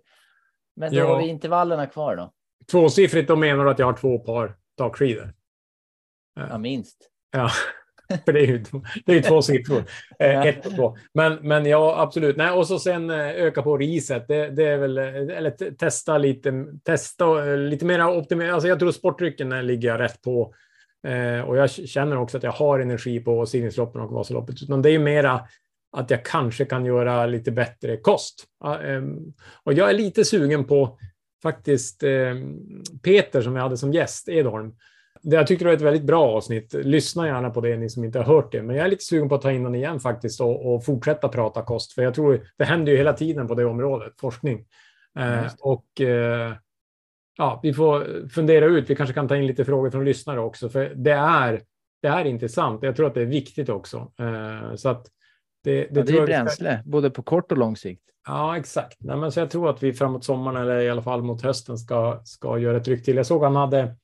Men då ja. har vi intervallerna kvar då. Tvåsiffrigt, då menar du att jag har två par stakskidor? Ja, minst. Ja, för det är ju, det är två siffror. Eh, ett och två. Men, men ja, absolut. Nej, och så sen eh, öka på riset. Det, det är väl, eller testa lite, testa lite mer optimerat. Alltså jag tror sportdrycken ligger jag rätt på. Eh, och jag känner också att jag har energi på simningsloppen och Vasaloppet. Utan det är mera att jag kanske kan göra lite bättre kost. Ehm, och jag är lite sugen på faktiskt ehm, Peter som jag hade som gäst, Edholm. Jag tyckte det var ett väldigt bra avsnitt. Lyssna gärna på det, ni som inte har hört det. Men jag är lite sugen på att ta in den igen faktiskt och, och fortsätta prata kost. För jag tror det händer ju hela tiden på det området, forskning. Mm. Eh, och eh, ja, vi får fundera ut. Vi kanske kan ta in lite frågor från lyssnare också, för det är, det är intressant. Jag tror att det är viktigt också. Eh, så att det, det, ja, det är bränsle, ska... både på kort och lång sikt. Ja, exakt. Nej, men så jag tror att vi framåt sommaren eller i alla fall mot hösten ska, ska göra ett ryck till. Jag såg han hade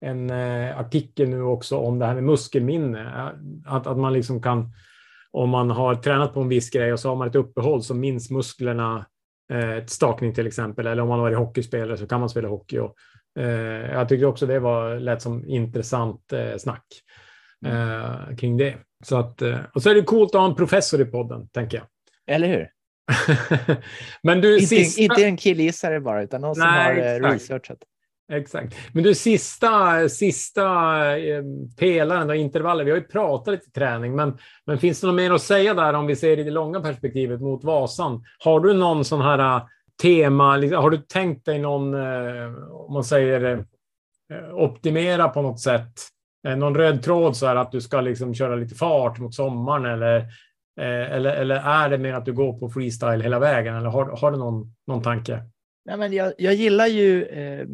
en eh, artikel nu också om det här med muskelminne. Att, att man liksom kan, om man har tränat på en viss grej och så har man ett uppehåll så minns musklerna eh, stakning till exempel. Eller om man har varit hockeyspelare så kan man spela hockey. Och, eh, jag tyckte också det var lät som intressant eh, snack eh, kring det. Så att, eh, och så är det coolt att ha en professor i podden, tänker jag. Eller hur? Men du, inte, sista... inte en killgissare bara, utan någon Nej, som har exakt. researchat. Exakt. Men du, sista, sista eh, pelaren och intervaller. Vi har ju pratat lite träning, men, men finns det något mer att säga där om vi ser i det långa perspektivet mot Vasan? Har du någon sån här eh, tema? Liksom, har du tänkt dig någon, eh, om man säger optimera på något sätt? Någon röd tråd så här att du ska liksom köra lite fart mot sommaren eller, eller, eller är det mer att du går på freestyle hela vägen? Eller har, har du någon, någon tanke? Nej, men jag, jag gillar ju eh,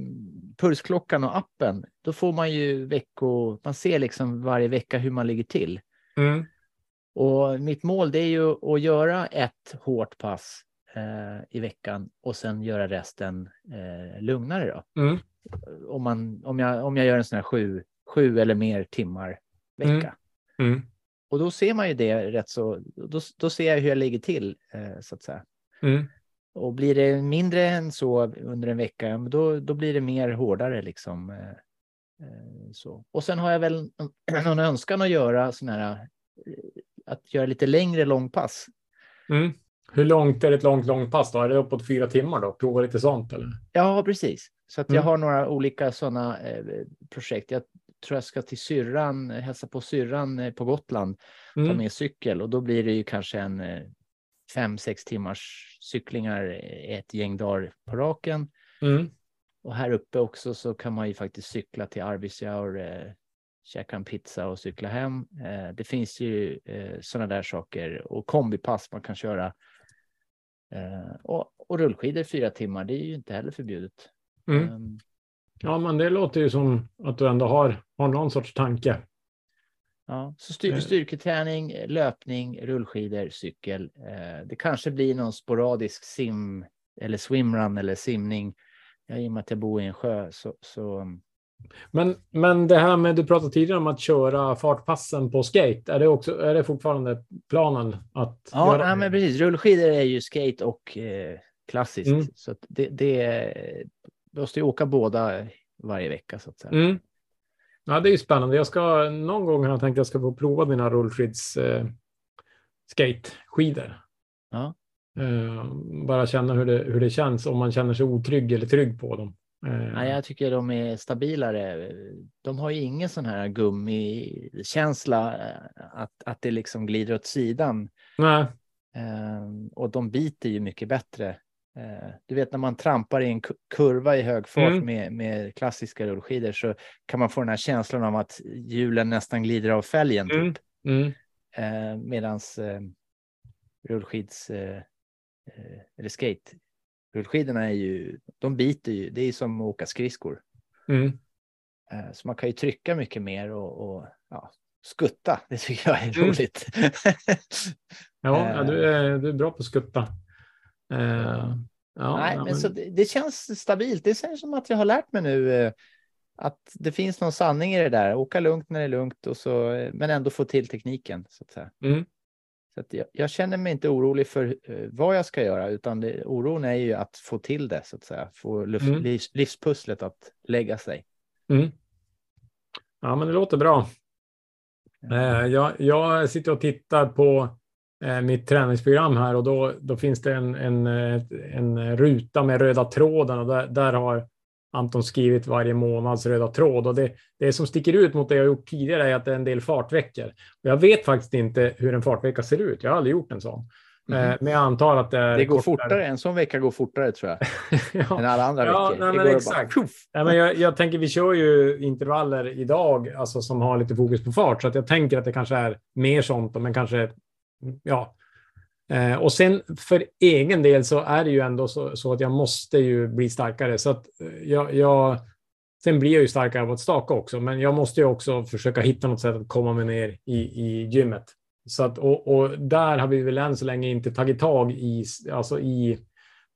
pulsklockan och appen. Då får man ju vecko, man ser liksom varje vecka hur man ligger till. Mm. Och mitt mål det är ju att göra ett hårt pass eh, i veckan och sen göra resten eh, lugnare. Då. Mm. Om, man, om, jag, om jag gör en sån här sju, sju eller mer timmar vecka. Mm. Mm. Och då ser man ju det rätt så, då, då ser jag hur jag ligger till eh, så att säga. Och blir det mindre än så under en vecka, då, då blir det mer hårdare liksom. eh, eh, Så. Och sen har jag väl någon önskan att göra sån här, eh, att göra lite längre långpass. Mm. Hur långt är ett långt långpass då? Är det uppåt fyra timmar då? Prova lite sånt eller? Ja, precis. Så att jag Mm. har några olika sådana projekt. Jag tror jag ska till syrran, hälsa på syrran på Gotland, ta Mm. med cykel och då blir det ju kanske en fem, sex timmars cyklingar ett gäng dagar på raken. Mm. Och här uppe också så kan man ju faktiskt cykla till Arvidsjaur, eh, käka en pizza och cykla hem. Eh, det finns ju eh, sådana där saker och kombipass man kan köra. Eh, och, och rullskidor fyra timmar, det är ju inte heller förbjudet. Mm. Ehm, Ja, men det låter ju som att du ändå har, har någon sorts tanke. Ja. Så styr, Eh. styrketräning, löpning, rullskidor, cykel. Eh, det kanske blir någon sporadisk sim eller swimrun eller simning. Ja, I och med att jag bor i en sjö så, så Men, men det här med, du pratade tidigare om att köra fartpassen på skate. Är det, också, är det fortfarande planen att Ja, göra det? men precis. Rullskidor är ju skate och eh, klassiskt. Mm. Så det, det måste ju åka båda varje vecka så att säga. Mm. Ja, det är ju spännande. Jag ska, någon gång har jag tänkt att jag ska få prova dina rullskids eh, skateskidor. Ja. Eh, bara känna hur det, hur det känns, om man känner sig otrygg eller trygg på dem. Eh, Nej, jag tycker de är stabilare. De har ju ingen sån här gummikänsla eh, att, att det liksom glider åt sidan. nej. Eh, och de biter ju mycket bättre. Eh, du vet när man trampar i en ku- kurva i hög fart Mm. med, med klassiska rullskidor så kan man få den här känslan av att hjulen nästan glider av fälgen. Typ. Mm. Mm. Eh, medans eh, rullskids eh, eller skate, rullskidorna är ju, de biter ju, det är som att åka skridskor. Mm. Så man kan ju trycka mycket mer och, och ja, skutta, det tycker jag är Mm. roligt. Ja, ja du, är, du är bra på att skutta. Eh, ja, Nej, ja, men så det, det känns stabilt. Det känns som att jag har lärt mig nu eh, att det finns någon sanning i det där. Åka lugnt när det är lugnt och så, eh, men ändå få till tekniken. Så att säga. Mm. Så att jag, jag känner mig inte orolig för eh, vad jag ska göra, utan det, oron är ju att få till det, så att säga. Få luft, Mm. livs, livspusslet att lägga sig. Mm. Ja, men det låter bra. Eh, jag, jag sitter och tittar på mitt träningsprogram här och då, då finns det en, en, eh, en ruta med röda tråden och där, där har Anton skrivit varje månads röda tråd och det, det som sticker ut mot det jag gjort tidigare är att det är en del fartveckor. Och jag vet faktiskt inte hur en fartvecka ser ut. Jag har aldrig gjort en sån. Eh, men jag antar att det är. Det går kortare. fortare, en sån vecka går fortare tror jag, ja. än alla andra Ja, veckor. nej, men exakt. Bara. Nej, men jag, jag tänker, vi kör ju intervaller idag alltså, som har lite fokus på fart, så att jag tänker att det kanske är mer sånt, men kanske, ja. Eh, och sen för egen del så är det ju ändå så, så att jag måste ju bli starkare, så att eh, jag, jag Sen blir jag ju starkare av att staka också, men jag måste ju också försöka hitta något sätt att komma mig ner i, i gymmet. Så att, och, och där har vi väl än så länge inte tagit tag i, alltså i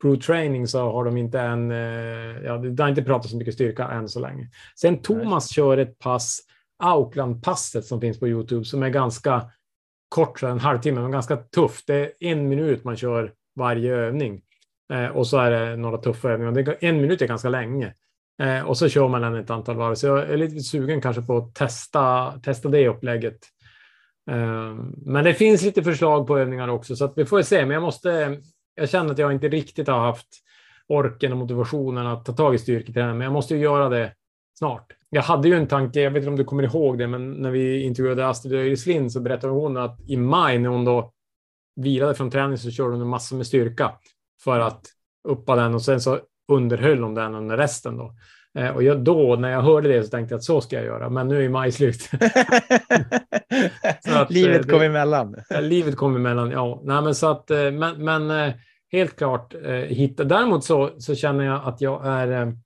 Pro Training så har de inte en, eh, ja, det har inte pratat så mycket styrka än så länge. Sen Thomas kör ett pass, Auckland-passet som finns på Youtube, som är ganska kort, en halvtimme, men ganska tufft. Det är en minut man kör varje övning. Eh, och så är det några tuffa övningar. Det, är- en minut är ganska länge. Eh, och så kör man den ett antal varv. Så jag är lite sugen kanske på att testa, testa det upplägget. Eh, men det finns lite förslag på övningar också, så att vi får se. Men jag måste, jag känner att jag inte riktigt har haft orken och motivationen att ta tag i styrketräning, men jag måste ju göra det snart. Jag hade ju en tanke, jag vet inte om du kommer ihåg det, men när vi intervjuade Astrid Öjslind så berättade hon att i maj när hon då vilade från träning så körde hon en massa med styrka för att uppa den och sen så underhöll de den under resten då. Eh, och jag, då, när jag hörde det så tänkte jag att så ska jag göra, men nu är maj slut. att, livet eh, kom det- emellan. Ja, livet kom emellan, ja. Nej, men så att, eh, men, men helt klart hitta. Däremot så, så känner jag att jag är,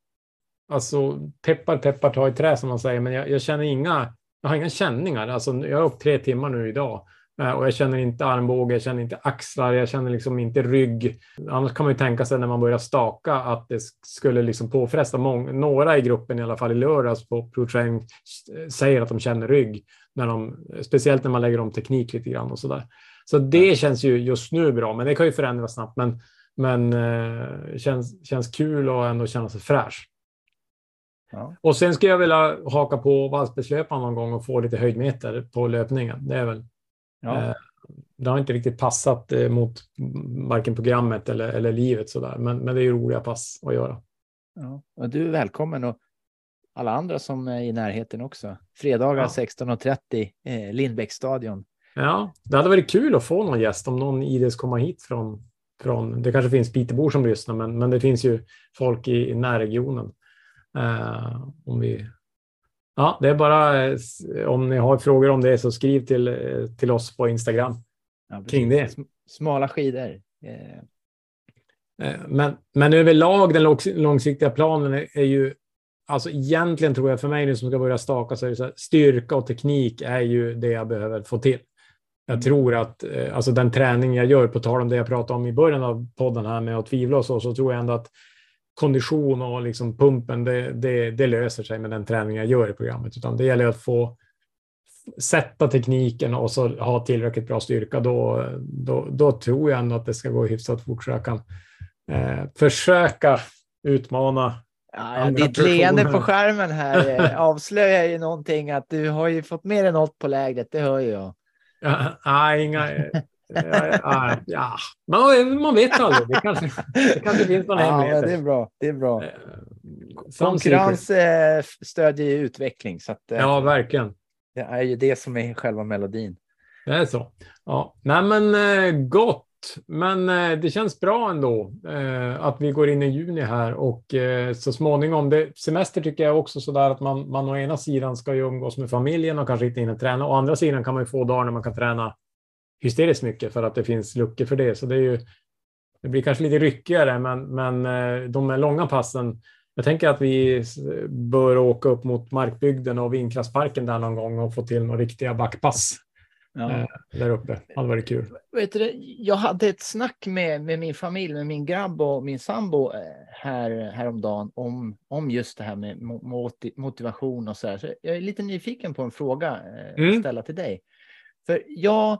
alltså peppar peppar ta i trä som man säger, men jag, jag känner inga, jag har inga känningar. Alltså, jag har åkt tre timmar nu idag eh, och jag känner inte armbåge, jag känner inte axlar, jag känner liksom inte rygg. Annars kan man ju tänka sig när man börjar staka att det skulle liksom påfresta många, några i gruppen i alla fall i lördags på ProTraining säger att de känner rygg när de, speciellt när man lägger om teknik lite grann och så där. Så det känns ju just nu bra, men det kan ju förändras snabbt. Men, men eh, känns, känns kul och ändå känna sig fräsch. Ja. Och sen skulle jag vilja haka på Valsbergslöpan någon gång och få lite höjdmeter på löpningen. Det är väl. Ja. Eh, det har inte riktigt passat eh, mot varken programmet eller, eller livet så där. Men, men det är ju roliga pass att göra. Ja. Och du är välkommen och alla andra som är i närheten också. Fredagar Ja. 16.30, eh, Lindbäcksstadion. Ja, det hade varit kul att få någon gäst om någon ides komma hit från, från det kanske finns Pitebor som lyssnar, men, men det finns ju folk i, i närregionen. Eh, om vi... Ja, det är bara eh, om ni har frågor om det så skriv till, eh, till oss på Instagram. Ja, Kring det. Sm- Smala skidor. Eh, Men, men överlag den långs- långsiktiga planen är, är ju, alltså egentligen tror jag för mig nu som ska börja staka så är det så här, styrka och teknik är ju det jag behöver få till. Jag Mm. tror att alltså den träning jag gör, på tal om det jag pratade om i början av podden här med att tvivla och så, så tror jag ändå att kondition och liksom pumpen, det, det, det löser sig med den träning jag gör i programmet. Utan det gäller att få sätta tekniken och så ha tillräckligt bra styrka. Då, då, då tror jag ändå att det ska gå hyfsat fort så jag kan eh, försöka utmana. Ja, ditt leende på skärmen här eh, avslöjar ju någonting att du har ju fått mer än något på lägret, det hör jag. Ja, nej, inga... Ja, ja. Man, man vet aldrig. Det kanske, det kanske finns någon Ja, hemlighet. det är bra. Det är bra. Eh, Konkurrens eh, stödjer ju utveckling, så att, eh. Ja, verkligen. det är ju det som är själva melodin. Det är så. Ja, nej men eh, gott. Men det känns bra ändå att vi går in i juni här och så småningom. Det, semester tycker jag också så där att man, man å ena sidan ska ju umgås med familjen och kanske inte hinna träna. Å andra sidan kan man ju få dagar när man kan träna hysteriskt mycket för att det finns luckor för det. Så det är ju. Det blir kanske lite ryckigare, men, men eh, de här långa passen. Jag tänker att vi bör åka upp mot Markbygden och Vinklassparken där någon gång och få till några riktiga backpass Ja. eh, där uppe. Det hade varit kul. Vet du, jag hade ett snack med, med min familj, med min grabb och min sambo eh, här, häromdagen om, om just det här med mo- moti- motivation och så här. Så jag är lite nyfiken på en fråga att Mm. ställa till dig. För jag,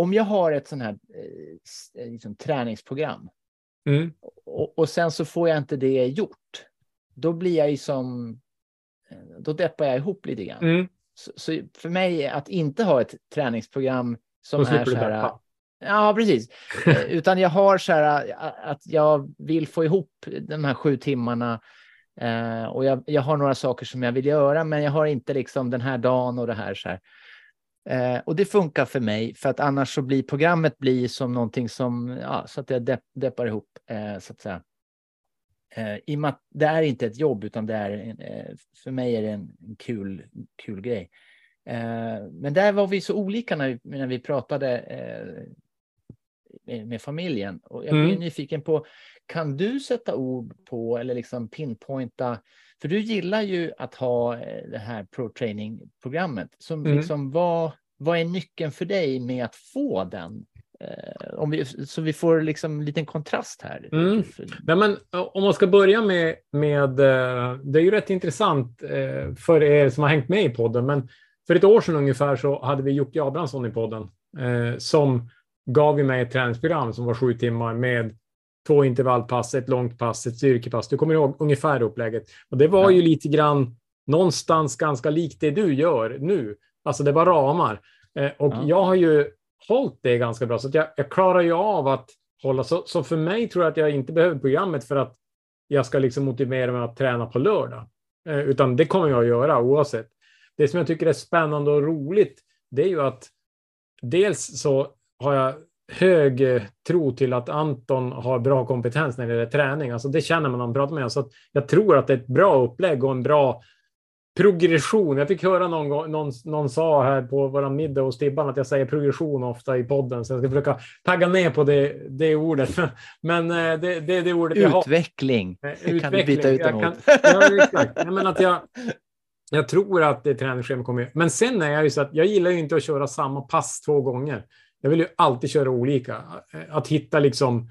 om jag har ett sånt här eh, eh, liksom, träningsprogram Mm. och, och sen så får jag inte det gjort, då blir jag ju som, eh, då deppar jag ihop lite grann. Mm. Så, så för mig att inte ha ett träningsprogram som är så här. deppa. Ja, precis. Eh, Utan jag har så här att jag vill få ihop de här sju timmarna. Eh, och jag, jag har några saker som jag vill göra, men jag har inte liksom den här dagen och det här så här. Eh, och det funkar för mig, för att annars så blir programmet blir som någonting som, ja, så att jag depp, deppar ihop, eh, så att säga. Eh, I och med att det är inte ett jobb, utan det är, en, eh, för mig är det en, en kul, kul grej. Eh, men där var vi så olika när vi, när vi pratade eh, med, med familjen. Och jag blir Mm. nyfiken på, kan du sätta ord på eller liksom pinpointa, för du gillar ju att ha eh, det här pro-training-programmet. Som Mm. liksom, vad, vad är nyckeln för dig med att få den? Eh, om vi, så vi får liksom en liten kontrast här. Mm. Nej, men, eh, om man ska börja med, med eh, det är ju rätt intressant eh, för er som har hängt med i podden, men för ett år sedan ungefär så hade vi Jocke Abrahamsson i podden eh, som gav mig ett träningsprogram som var sju timmar med två intervallpass, ett långt pass, ett styrkepass. Du kommer ihåg ungefär upplägget. Och det var Ja. ju lite grann någonstans ganska likt det du gör nu. Alltså det var ramar. Eh, och Ja. jag har ju hållit det ganska bra, så jag, jag klarar ju av att hålla. Så, så för mig tror jag att jag inte behöver programmet för att jag ska liksom motivera mig att träna på lördag. Eh, utan det kommer jag att göra oavsett. Det som jag tycker är spännande och roligt, det är ju att dels så har jag hög eh, tro till att Anton har bra kompetens när det gäller träning. Alltså det känner man när man pratar med honom. Så jag tror att det är ett bra upplägg och en bra progression. Jag fick höra någon, gång, någon, någon sa här på vår middag hos Tibban att jag säger progression ofta i podden, så jag ska försöka tagga ner på det, det ordet. Men det, det, är det ordet jag har. Utveckling. Utveckling. kan du byta ut den kan, ja, exakt. Jag menar att jag, jag tror att det träningsschema kommer. Men sen är jag ju så att jag gillar ju inte att köra samma pass två gånger. Jag vill ju alltid köra olika. Att hitta liksom,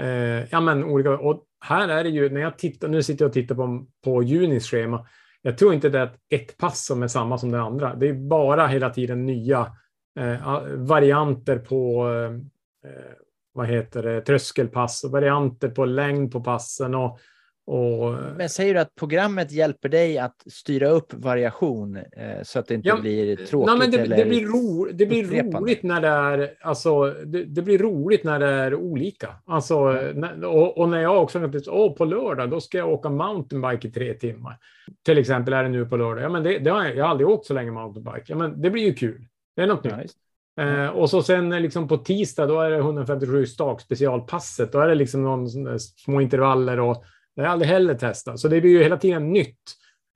eh, ja men olika. Och här är det ju, när jag tittar, nu sitter jag och tittar på, på Junis schema. Jag tror inte det är ett pass som är samma som det andra. Det är bara hela tiden nya eh, varianter på eh, eh, vad heter det, tröskelpass och varianter på längd på passen och och, Men säger du att programmet hjälper dig att styra upp variation eh, så att det inte Ja, blir tråkigt? Nej, men det, eller det blir, ro, det blir roligt när det är alltså, det, det blir roligt när det är olika. Alltså, när, och, och när jag också har åh, på lördag, då ska jag åka mountainbike i tre timmar. Till exempel är det nu på lördag. Ja, men det, det har jag, jag har aldrig åkt så länge mountainbike. Ja, men det blir ju kul. Det är något Ja, nytt. Eh, och så sen eh, liksom på tisdag, då är det 157 stak specialpasset. Då är det liksom någon små intervaller och det har jag aldrig heller testat. Så det blir ju hela tiden nytt.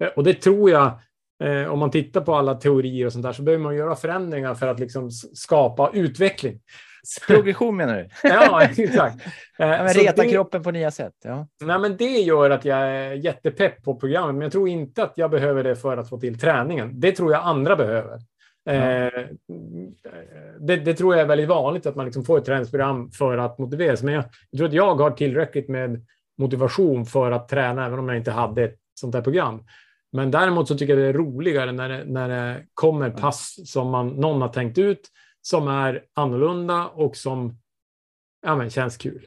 Eh, och det tror jag, eh, om man tittar på alla teorier och sånt där, så behöver man göra förändringar för att liksom skapa utveckling. Progression menar du? ja, exakt. Eh, Ja, reta det- kroppen på nya sätt. Ja. Nej, men det gör att jag är jättepepp på programmet, men jag tror inte att jag behöver det för att få till träningen. Det tror jag andra behöver. Eh, det, det tror jag är väldigt vanligt att man liksom får ett träningsprogram för att motivera sig. Men jag, jag tror att jag har tillräckligt med motivation för att träna, även om jag inte hade ett sånt här program. Men däremot så tycker jag det är roligare när det, när det kommer pass som man, någon har tänkt ut, som är annorlunda och som ja, men, känns kul.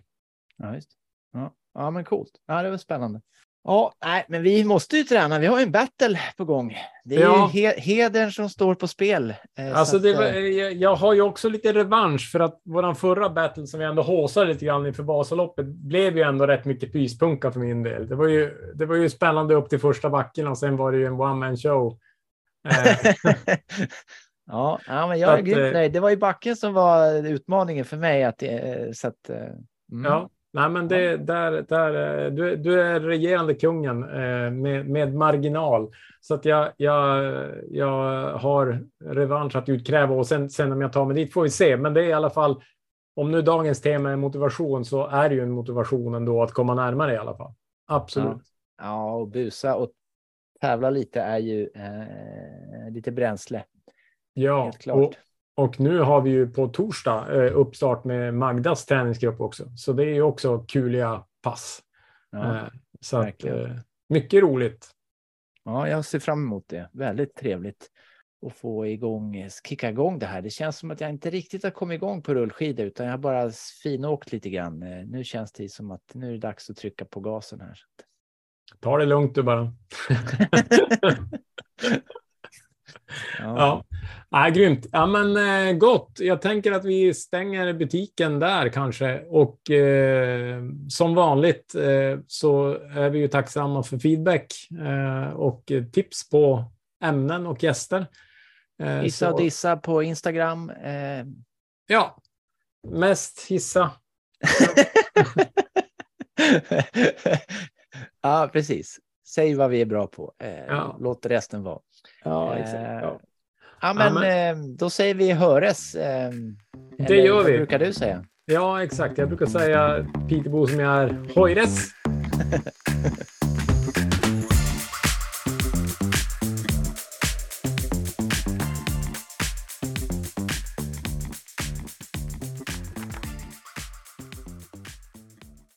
Ja, just. Ja. ja, men coolt. Ja, det var spännande. Ja, nej, men vi måste ju träna. Vi har ju en battle på gång. Det är Ja. ju he hedern som står på spel. Eh, Alltså att, var- eh, jag, jag har ju också lite revansch för att våran förra battle som vi ändå håsade lite grann inför Vasaloppet blev ju ändå rätt mycket pyspunka för min del. Det var ju, det var ju spännande upp till första backen och sen var det ju en one man show. Eh, ja, ja, men jag är grymt eh, nöjd. Det var ju backen som var utmaningen för mig. Att, eh, så att, eh, mm. ja, nej men det, där, där, eh, du, du är regerande kungen eh, med, med marginal. Så att jag, jag, jag har revansch att utkräva och sen, sen om jag tar mig dit får vi se. Men det är i alla fall, om nu dagens tema är motivation så är det ju en motivation ändå att komma närmare i alla fall. Absolut. Ja, och busa och tävla lite är ju eh, lite bränsle. Ja, Helt klart. och, och nu har vi ju på torsdag eh, uppstart med Magdas träningsgrupp också. Så det är ju också kuliga pass. Ja. Eh, så att, eh, mycket roligt. ja, jag ser fram emot det. Väldigt trevligt att få igång, kicka igång det här. Det känns som att jag inte riktigt har kommit igång på rullskidor utan jag har bara finåkt lite grann. Nu känns det som att nu är det dags att trycka på gasen här. Ta det lugnt du bara. Ja, ja grymt. Ja, men eh, gott. Jag tänker att vi stänger butiken där kanske. Och eh, som vanligt eh, så är vi ju tacksamma för feedback eh, och tips på ämnen och gäster. Eh, Hissa så- och dissa på Instagram. Eh, Ja, mest hissa. ja, precis. Säg vad vi är bra på. Ja. Låt resten vara. Ja, exakt. Ja. Ja, men, men- Eh, då säger vi höres. Eh, Det eller gör vi. Vad brukar du säga? ja, exakt. Jag brukar säga Peterbo som jag är hojres.